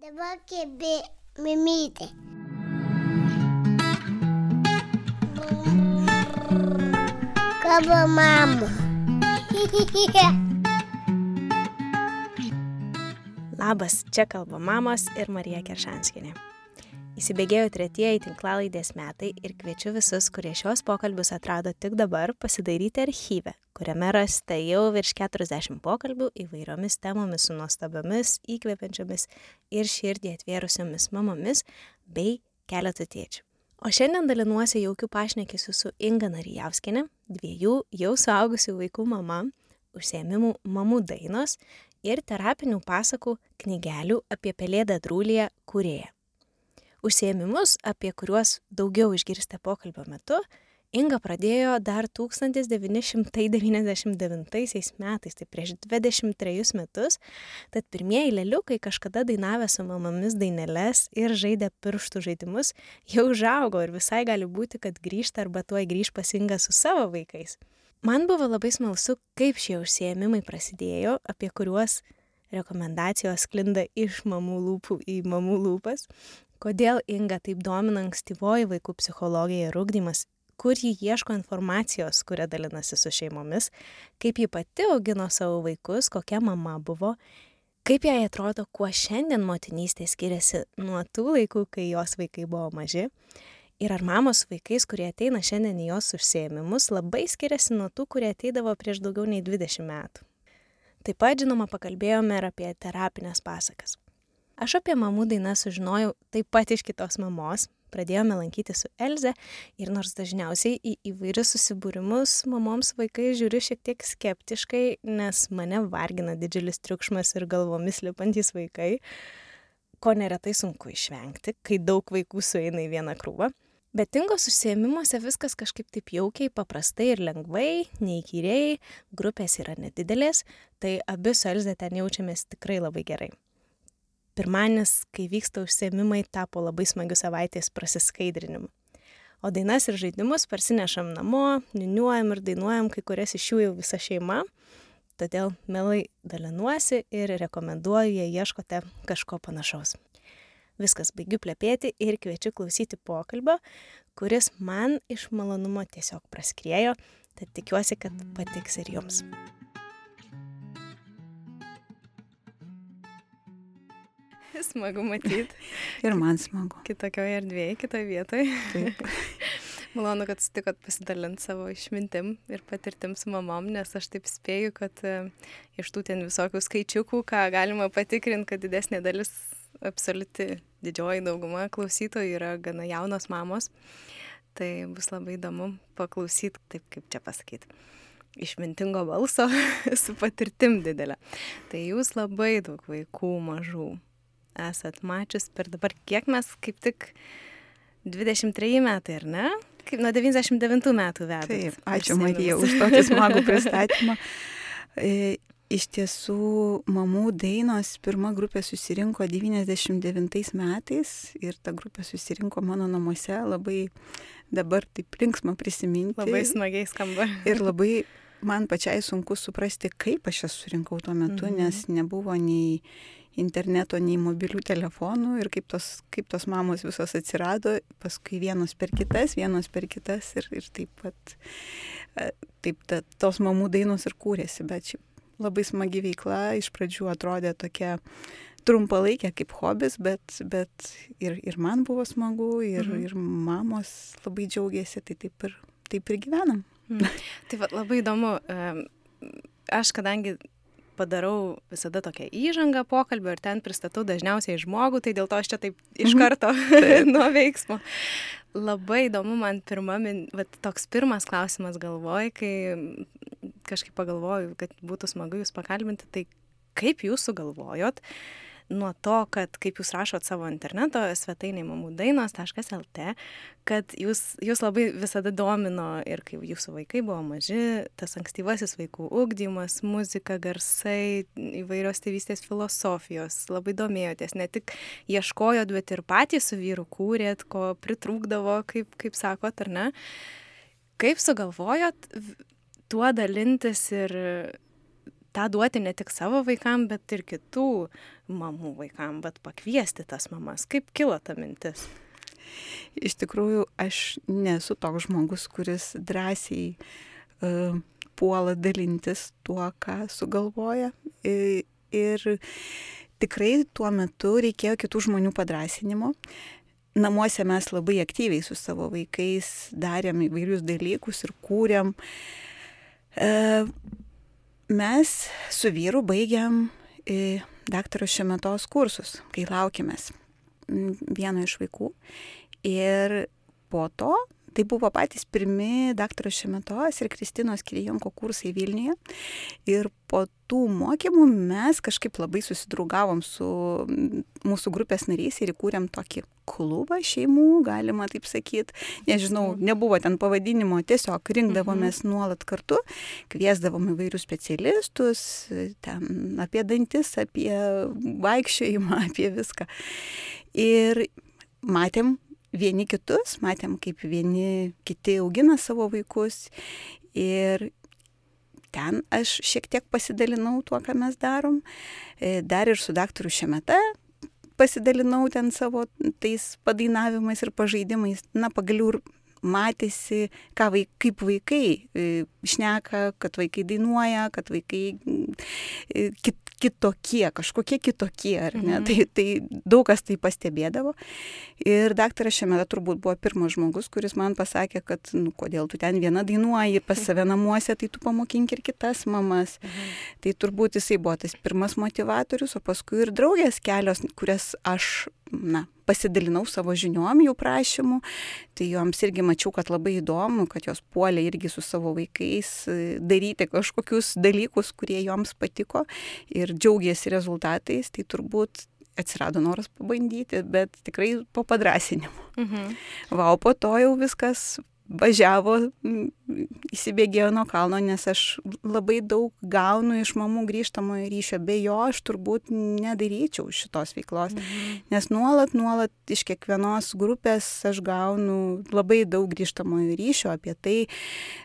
Dabar kebė mimytė. Kaba mama. Labas, čia kalba mamos ir Marija Keršanskinė. Įsibėgėjo tretieji tinklalaidės metai ir kviečiu visus, kurie šios pokalbius atrado tik dabar, pasidaryti archyvę, kuriame rasite jau virš 40 pokalbių įvairiomis temomis su nuostabiomis, įkvepiančiomis ir širdį atvėrusiomis mamomis bei keletų tėčių. O šiandien dalinuosi jaukių pašnekėsiu su Inga Narijavskinė, dviejų jau suaugusių vaikų mama, užsiemimų mamų dainos ir terapinių pasakų knygelių apie pelėdą drūlyje kūrėją. Užsiemimus, apie kuriuos daugiau išgirsite pokalbio metu, Inga pradėjo dar 1999 metais, tai prieš 23 metus, tad pirmieji leliukai kažkada dainavę su mamomis daineles ir žaidė pirštų žaidimus, jau užaugo ir visai gali būti, kad grįžta arba tuoj grįž pasinga su savo vaikais. Man buvo labai smalsu, kaip šie užsiemimai prasidėjo, apie kuriuos rekomendacijos klinda iš mamų lūpų į mamų lūpas, kodėl Inga taip domina ankstyvoji vaikų psichologija ir ūkdymas, kur ji ieško informacijos, kuria dalinasi su šeimomis, kaip ji pati augino savo vaikus, kokia mama buvo, kaip jai atrodo, kuo šiandien motinystė skiriasi nuo tų laikų, kai jos vaikai buvo maži. Ir ar mamos vaikais, kurie ateina šiandien į jos užsiemimus, labai skiriasi nuo tų, kurie ateidavo prieš daugiau nei 20 metų. Taip pat, žinoma, pakalbėjome ir apie terapinės pasakas. Aš apie mamų dainą sužinojau taip pat iš kitos mamos. Pradėjome lankyti su Elze ir nors dažniausiai į įvairius susibūrimus mamoms vaikai žiūri šiek tiek skeptiškai, nes mane vargina didžiulis triukšmas ir galvomis lipantys vaikai, ko neretai sunku išvengti, kai daug vaikų sueina į vieną krūvą. Bet tingos užsiemimuose viskas kažkaip taip jaukiai, paprastai ir lengvai, neįkyriai, grupės yra nedidelės, tai abi su Elze ten jaučiamės tikrai labai gerai pirmanis, kai vyksta užsiemimai, tapo labai smagiu savaitės prasiskaidrinimu. O dainas ir žaidimus parsinešam namo, niniuojam ir dainuojam, kai kurias iš jų jau visa šeima. Todėl mielai dalinuosi ir rekomenduoju, jei ieškote kažko panašaus. Viskas baigiu plepėti ir kviečiu klausyti pokalbio, kuris man iš malonumo tiesiog praskriejo, tad tikiuosi, kad patiks ir jums. Smagu matyti. Ir man smagu. Kitokioje erdvėje, kitoje vietoje. Malonu, kad sutikot pasidalinti savo išmintim ir patirtim su mamom, nes aš taip spėju, kad e, iš tų ten visokių skaičiukų, ką galima patikrinti, kad didesnė dalis, absoliuti didžioji dauguma klausytojų yra gana jaunos mamos. Tai bus labai įdomu paklausyti, taip kaip čia pasakyti išmintingo balso su patirtim didelė. Tai jūs labai daug vaikų mažų esat mačius per dabar, kiek mes kaip tik 23 metai, ar ne? Kaip nuo 99 metų vedate. Taip, ačiū Marija už tokį smagų pristatymą. E, iš tiesų, mamų dainos pirma grupė susirinko 99 metais ir ta grupė susirinko mano namuose labai dabar taip linksma prisiminti. Labai smagiai skamba. Ir labai man pačiai sunku suprasti, kaip aš jas surinkau tuo metu, mhm. nes nebuvo nei interneto, nei mobilių telefonų ir kaip tos, kaip tos mamos visos atsirado, paskui vienos per kitas, vienos per kitas ir, ir taip pat e, taip ta, tos mamų dainos ir kūrėsi, bet šiaip labai smagi veikla, iš pradžių atrodė tokia trumpalaikė kaip hobis, bet, bet ir, ir man buvo smagu, ir, mhm. ir mamos labai džiaugiasi, tai taip ir, taip ir gyvenam. Mhm. Tai va, labai įdomu, aš kadangi padarau visada tokią įžangą pokalbio ir ten pristatau dažniausiai žmogų, tai dėl to aš čia taip iš mhm. karto nuo veiksmo. Labai įdomu man pirma, vat, toks pirmas klausimas galvoj, kai kažkaip pagalvoju, kad būtų smagu jūs pakalbinti, tai kaip jūs sugalvojot, uh, nuo to, kad kaip jūs rašot savo interneto svetainė mamų dainos.lt, kad jūs, jūs labai visada domino ir kai jūsų vaikai buvo maži, tas ankstyvasis vaikų ugdymas, muzika, garsai, įvairios tėvystės filosofijos, labai domėjotės, ne tik ieškojot, bet ir patys su vyru kūrėt, ko pritrūkdavo, kaip, kaip sakot, ar ne. Kaip sugalvojot tuo dalintis ir tą duoti ne tik savo vaikam, bet ir kitų mamų vaikam, bet pakviesti tas mamas. Kaip kilo ta mintis? Iš tikrųjų, aš nesu toks žmogus, kuris drąsiai uh, puola dalintis tuo, ką sugalvoja. Ir, ir tikrai tuo metu reikėjo kitų žmonių padrasinimo. Namuose mes labai aktyviai su savo vaikais darėm įvairius dalykus ir kūrėm. Uh, mes su vyru baigiam uh, daktaro šiemetos kursus, kai laukimės vieno iš vaikų. Ir po to tai buvo patys pirmi daktaro Šemetos ir Kristinos Kirijonko kursai Vilniuje. Ir po tų mokymų mes kažkaip labai susidraugavom su mūsų grupės nariais ir įkūrėm tokį klubą šeimų, galima taip sakyti. Nežinau, nebuvo ten pavadinimo, tiesiog rinkdavomės mhm. nuolat kartu, kviesdavom įvairius specialistus, ten apie dantis, apie vaikščiojimą, apie viską. Ir matėm vieni kitus, matėm, kaip vieni kiti augina savo vaikus. Ir ten aš šiek tiek pasidalinau tuo, ką mes darom. E, dar ir su daktaru Šemeta pasidalinau ten savo tais padainavimais ir pažaidimais. Na, pagaliau matėsi, ką vaik, kaip vaikai e, šneka, kad vaikai dainuoja, kad vaikai e, kit, kitokie, kažkokie kitokie, ar ne? Mhm. Tai, tai daug kas tai pastebėdavo. Ir daktaras šiame turbūt buvo pirmas žmogus, kuris man pasakė, kad, nu, kodėl tu ten viena dainuoji pas save namuose, tai tu pamokink ir kitas mamas. Mhm. Tai turbūt jisai buvo tas pirmas motivatorius, o paskui ir draugės kelios, kurias aš, na, pasidalinau savo žiniom jų prašymų, tai joms irgi mačiau, kad labai įdomu, kad jos puolė irgi su savo vaikais e, daryti kažkokius dalykus, kurie joms patiko ir džiaugiasi rezultatais, tai turbūt atsirado noras pabandyti, bet tikrai po padrasinimu. Mhm. Va, o po to jau viskas važiavo, įsibėgėjo nuo kalno, nes aš labai daug gaunu iš mamų grįžtamojo ryšio. Be jo aš turbūt nedaryčiau šitos veiklos, mhm. nes nuolat, nuolat iš kiekvienos grupės aš gaunu labai daug grįžtamojo ryšio apie tai,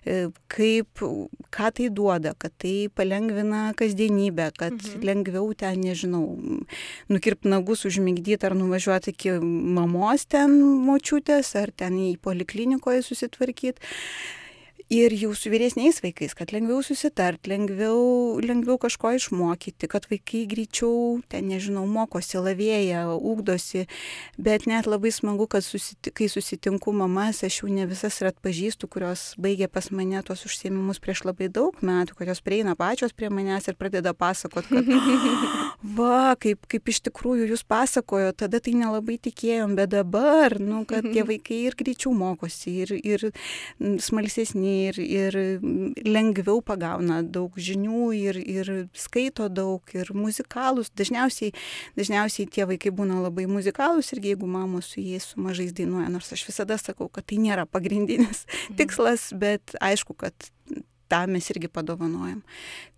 e, kaip, ką tai duoda, kad tai palengvina kasdienybę, kad mhm. lengviau ten, nežinau, nukirpti nagus, užmigdyti ar nuvažiuoti iki mamos ten močiutės, ar ten į poliklinikoje susitikti uitwerkiet. Ir jau su vyresniais vaikais, kad lengviau susitart, lengviau, lengviau kažko išmokyti, kad vaikai greičiau, ten nežinau, mokosi, lavėja, ūkdosi, bet net labai smagu, kad susiti, kai susitinku mamas, aš jau ne visas ir atpažįstu, kurios baigė pas mane tuos užsiemimus prieš labai daug metų, kad jos prieina pačios prie manęs ir pradeda pasakot, kad va, kaip, kaip iš tikrųjų jūs pasakojo, tada tai nelabai tikėjom, bet dabar, nu, kad tie vaikai ir greičiau mokosi, ir, ir smalsesni ir, ir lengviau pagauna daug žinių ir, ir skaito daug ir muzikalus. Dažniausiai, dažniausiai tie vaikai būna labai muzikalus ir jeigu mamos su jais su mažais dainuoja, nors aš visada sakau, kad tai nėra pagrindinis mhm. tikslas, bet aišku, kad tą mes irgi padovanojam.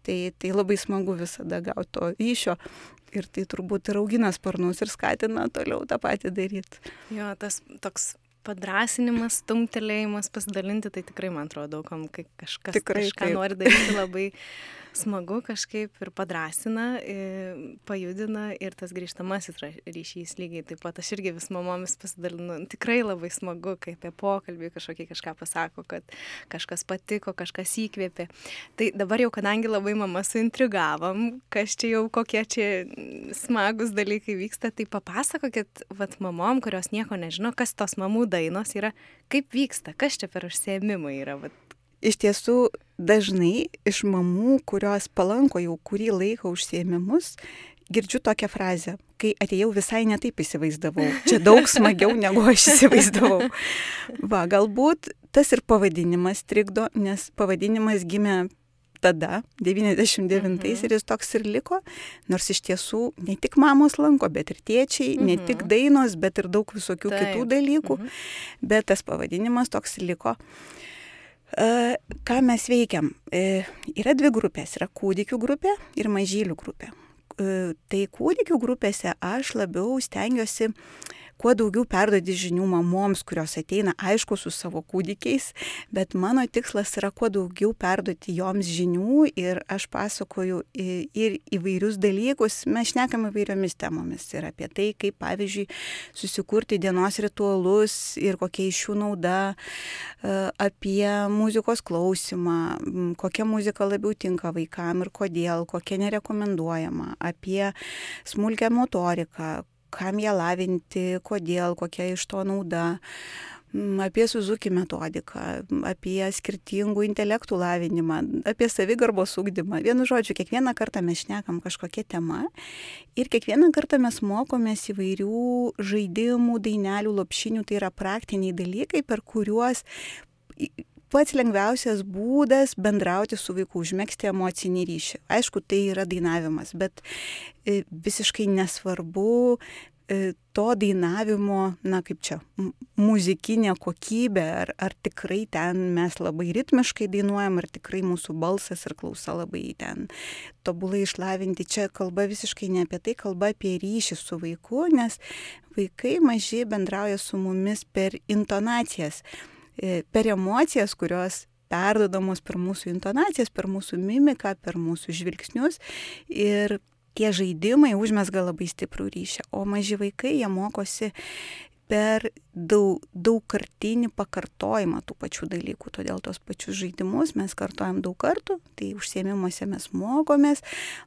Tai, tai labai smagu visada gauti to ryšio ir tai turbūt ir augina sparnus ir skatina toliau tą patį daryti. Jo, tas toks padrasinimas, stumtelėjimas, pasidalinti, tai tikrai man atrodo daugam, kai kažkas tikrai, kažką taip. nori daryti labai smagu kažkaip ir padrasina, pajudina ir tas grįžtamasis ryšys lygiai taip pat. Aš irgi vis mamomis pasidalinu. Tikrai labai smagu, kai apie pokalbį kažkokį kažką pasako, kad kažkas patiko, kažkas įkvėpė. Tai dabar jau, kadangi labai mama suintrigavom, kas čia jau kokie čia smagus dalykai vyksta, tai papasakokit, vat mamom, kurios nieko nežino, kas tos mamų dainos yra, kaip vyksta, kas čia per užsiemimai yra. Vat, iš tiesų dažnai iš mamų, kurios palanko jau kurį laiką užsiemimus, girdžiu tokią frazę, kai atėjau visai netaip įsivaizdavau. Čia daug smagiau negu aš įsivaizdavau. Va, galbūt tas ir pavadinimas trikdo, nes pavadinimas gimė tada, 99-ais, mhm. ir jis toks ir liko, nors iš tiesų ne tik mamos lanko, bet ir tėčiai, mhm. ne tik dainos, bet ir daug visokių Taip. kitų dalykų, mhm. bet tas pavadinimas toks liko. E, ką mes veikiam? E, yra dvi grupės. Yra kūdikių grupė ir mažylių grupė. E, tai kūdikių grupėse aš labiau stengiuosi kuo daugiau perduoti žinių mamoms, kurios ateina, aišku, su savo kūdikiais, bet mano tikslas yra kuo daugiau perduoti joms žinių ir aš pasakoju ir įvairius dalykus, mes šnekam įvairiomis temomis ir apie tai, kaip pavyzdžiui susikurti dienos ritualus ir kokia iš jų nauda, e, apie muzikos klausimą, kokia muzika labiau tinka vaikam ir kodėl, kokia nerekomenduojama, apie smulkę motoriką, kam ją lavinti, kodėl, kokia iš to nauda apie Suzuki metodiką, apie skirtingų intelektų lavinimą, apie savigarbos ūkdymą. Vienu žodžiu, kiekvieną kartą mes šnekam kažkokią temą ir kiekvieną kartą mes mokomės įvairių žaidimų, dainelių, lopšinių, tai yra praktiniai dalykai, per kuriuos pats lengviausias būdas bendrauti su vaiku, užmėgsti emocinį ryšį. Aišku, tai yra dainavimas, bet e, visiškai nesvarbu e, to dainavimo, na kaip čia, muzikinė kokybė, ar, ar tikrai ten mes labai ritmiškai dainuojam, ar tikrai mūsų balsas ir klausa labai ten tobulai išlavinti. Čia kalba visiškai ne apie tai, kalba apie ryšį su vaiku, nes vaikai maži bendrauja su mumis per intonacijas per emocijas, kurios perdodamos per mūsų intonacijas, per mūsų mimiką, per mūsų žvilgsnius. Ir tie žaidimai užmesga labai stiprų ryšį, o maži vaikai jie mokosi per daug, daugkartinį pakartojimą tų pačių dalykų. Todėl tos pačius žaidimus mes kartojam daug kartų, tai užsiemimuose mes mokomės,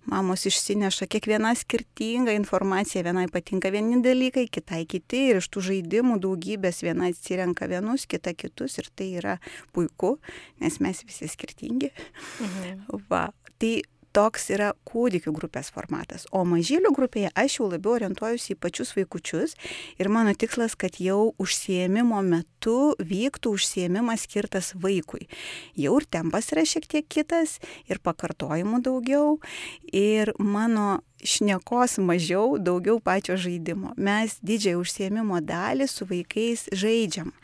mamos išsineša kiekviena skirtinga informacija, vienai patinka vieni dalykai, kitai kiti ir iš tų žaidimų daugybės viena atsirenka vienus, kita kitus ir tai yra puiku, nes mes visi skirtingi. Mhm. Va, tai toks yra kūdikių grupės formatas. O mažylių grupėje aš jau labiau orientuojuosi į pačius vaikučius ir mano tikslas, kad jau užsiemimo metu vyktų užsiemimas skirtas vaikui. Jau ir tempas yra šiek tiek kitas ir pakartojimų daugiau ir mano šnekos mažiau, daugiau pačio žaidimo. Mes didžiąją užsiemimo dalį su vaikais žaidžiam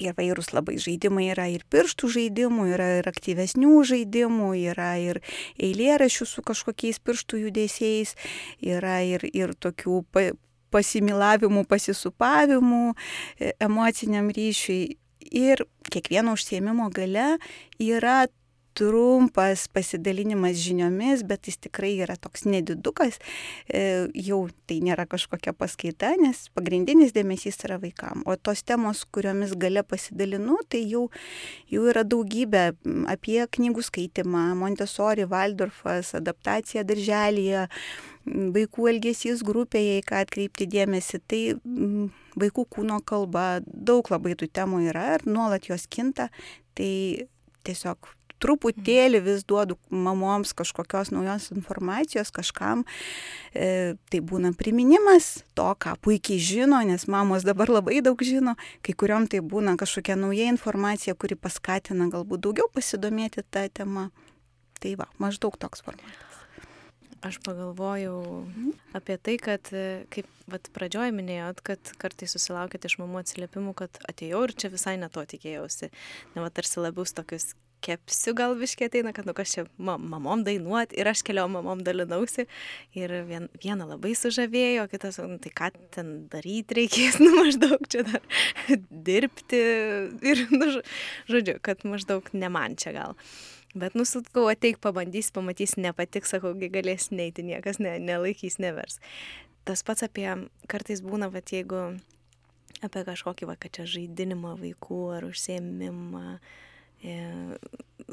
įvairūs labai žaidimai yra ir pirštų žaidimų, yra ir aktyvesnių žaidimų, yra ir eilėrašių su kažkokiais pirštų judesiais, yra ir, ir tokių pa, pasimilavimų, pasisupavimų e, emociniam ryšiui. Ir kiekvieno užsiemimo gale yra trumpas pasidalinimas žiniomis, bet jis tikrai yra toks nedidukas, e, jau tai nėra kažkokia paskaita, nes pagrindinis dėmesys yra vaikam. O tos temos, kuriomis gale pasidalinu, tai jau, jau yra daugybė apie knygų skaitimą, Montessori, Waldorfas, adaptacija darželėje, vaikų elgesys grupėje, į ką atkreipti dėmesį. Tai vaikų kūno kalba, daug labai tų temų yra ir nuolat jos kinta. Tai tiesiog truputėlį vis duodu mamoms kažkokios naujos informacijos kažkam. E, tai būna priminimas to, ką puikiai žino, nes mamos dabar labai daug žino, kai kuriuom tai būna kažkokia nauja informacija, kuri paskatina galbūt daugiau pasidomėti tą temą. Tai va, maždaug toks formatas. Aš pagalvojau mhm. apie tai, kad, kaip vat, pradžioj minėjot, kad kartais susilaukėte iš mamų atsiliepimų, kad atėjau ir čia visai neto tikėjausi. Ne, va, tarsi labiau tokius kepsiu gal biškiai ateina, kad nu kas čia mamom dainuot ir aš keliom mamom dalinausi ir vien, viena labai sužavėjo, kitas, nu, tai ką ten daryti reikės, nu maždaug čia dar dirbti ir, nu, žodžiu, kad maždaug ne man čia gal. Bet nusutkau, ateik, pabandys, pamatys, nepatiks, sakau, galės neiti, niekas ne, nelaikys, nevers. Tas pats apie, kartais būna, va, jeigu apie kažkokį, va, kad čia žaidinimą vaikų ar užsiemimą, E,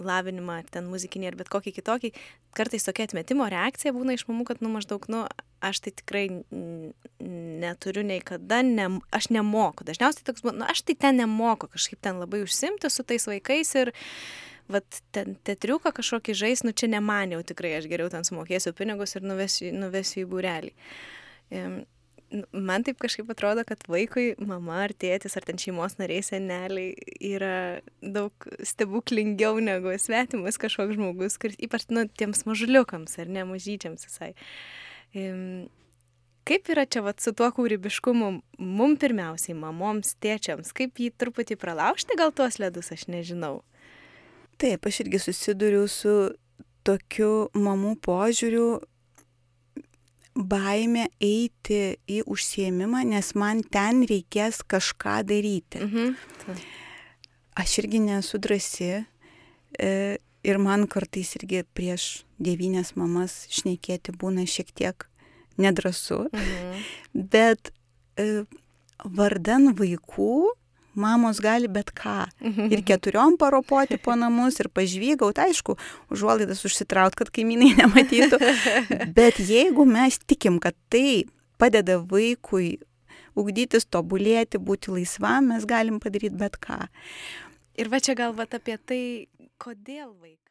lavinimą, ar ten muzikinį, ar bet kokį kitokį, kartais tokia atmetimo reakcija būna iš mamų, kad, nu, maždaug, nu, aš tai tikrai neturiu nei kada, ne, aš nemoku. Dažniausiai toks, nu, aš tai ten nemoku kažkaip ten labai užsimti su tais vaikais ir, vat, ten tetriuką kažkokį žais, nu, čia ne man jau tikrai, aš geriau ten sumokėsiu pinigus ir nuvesiu, nuvesiu į būrelį man taip kažkaip atrodo, kad vaikui mama ar tėtis ar ten šeimos nariai seneliai yra daug stebuklingiau negu svetimas kažkoks žmogus, kuris ypač nu, tiems mažuliukams ar ne mažyčiams visai. Kaip yra čia vat, su tuo kūrybiškumu mum pirmiausiai, mamoms, tėčiams, kaip jį truputį pralaužti gal tuos ledus, aš nežinau. Taip, aš irgi susiduriu su tokiu mamų požiūriu, baimė eiti į užsiemimą, nes man ten reikės kažką daryti. Mhm. Aš irgi nesu drasi e, ir man kartais irgi prieš devynės mamas šnekėti būna šiek tiek nedrasu, Mhm. bet e, vardan vaikų mamos gali bet ką. Ir keturiom paropoti po namus ir pažvygaut, aišku, užuolaidas užsitraut, kad kaimynai nematytų. Bet jeigu mes tikim, kad tai padeda vaikui ugdytis, tobulėti, būti laisvam, mes galim padaryti bet ką. Ir va čia galvat apie tai, kodėl vaikams.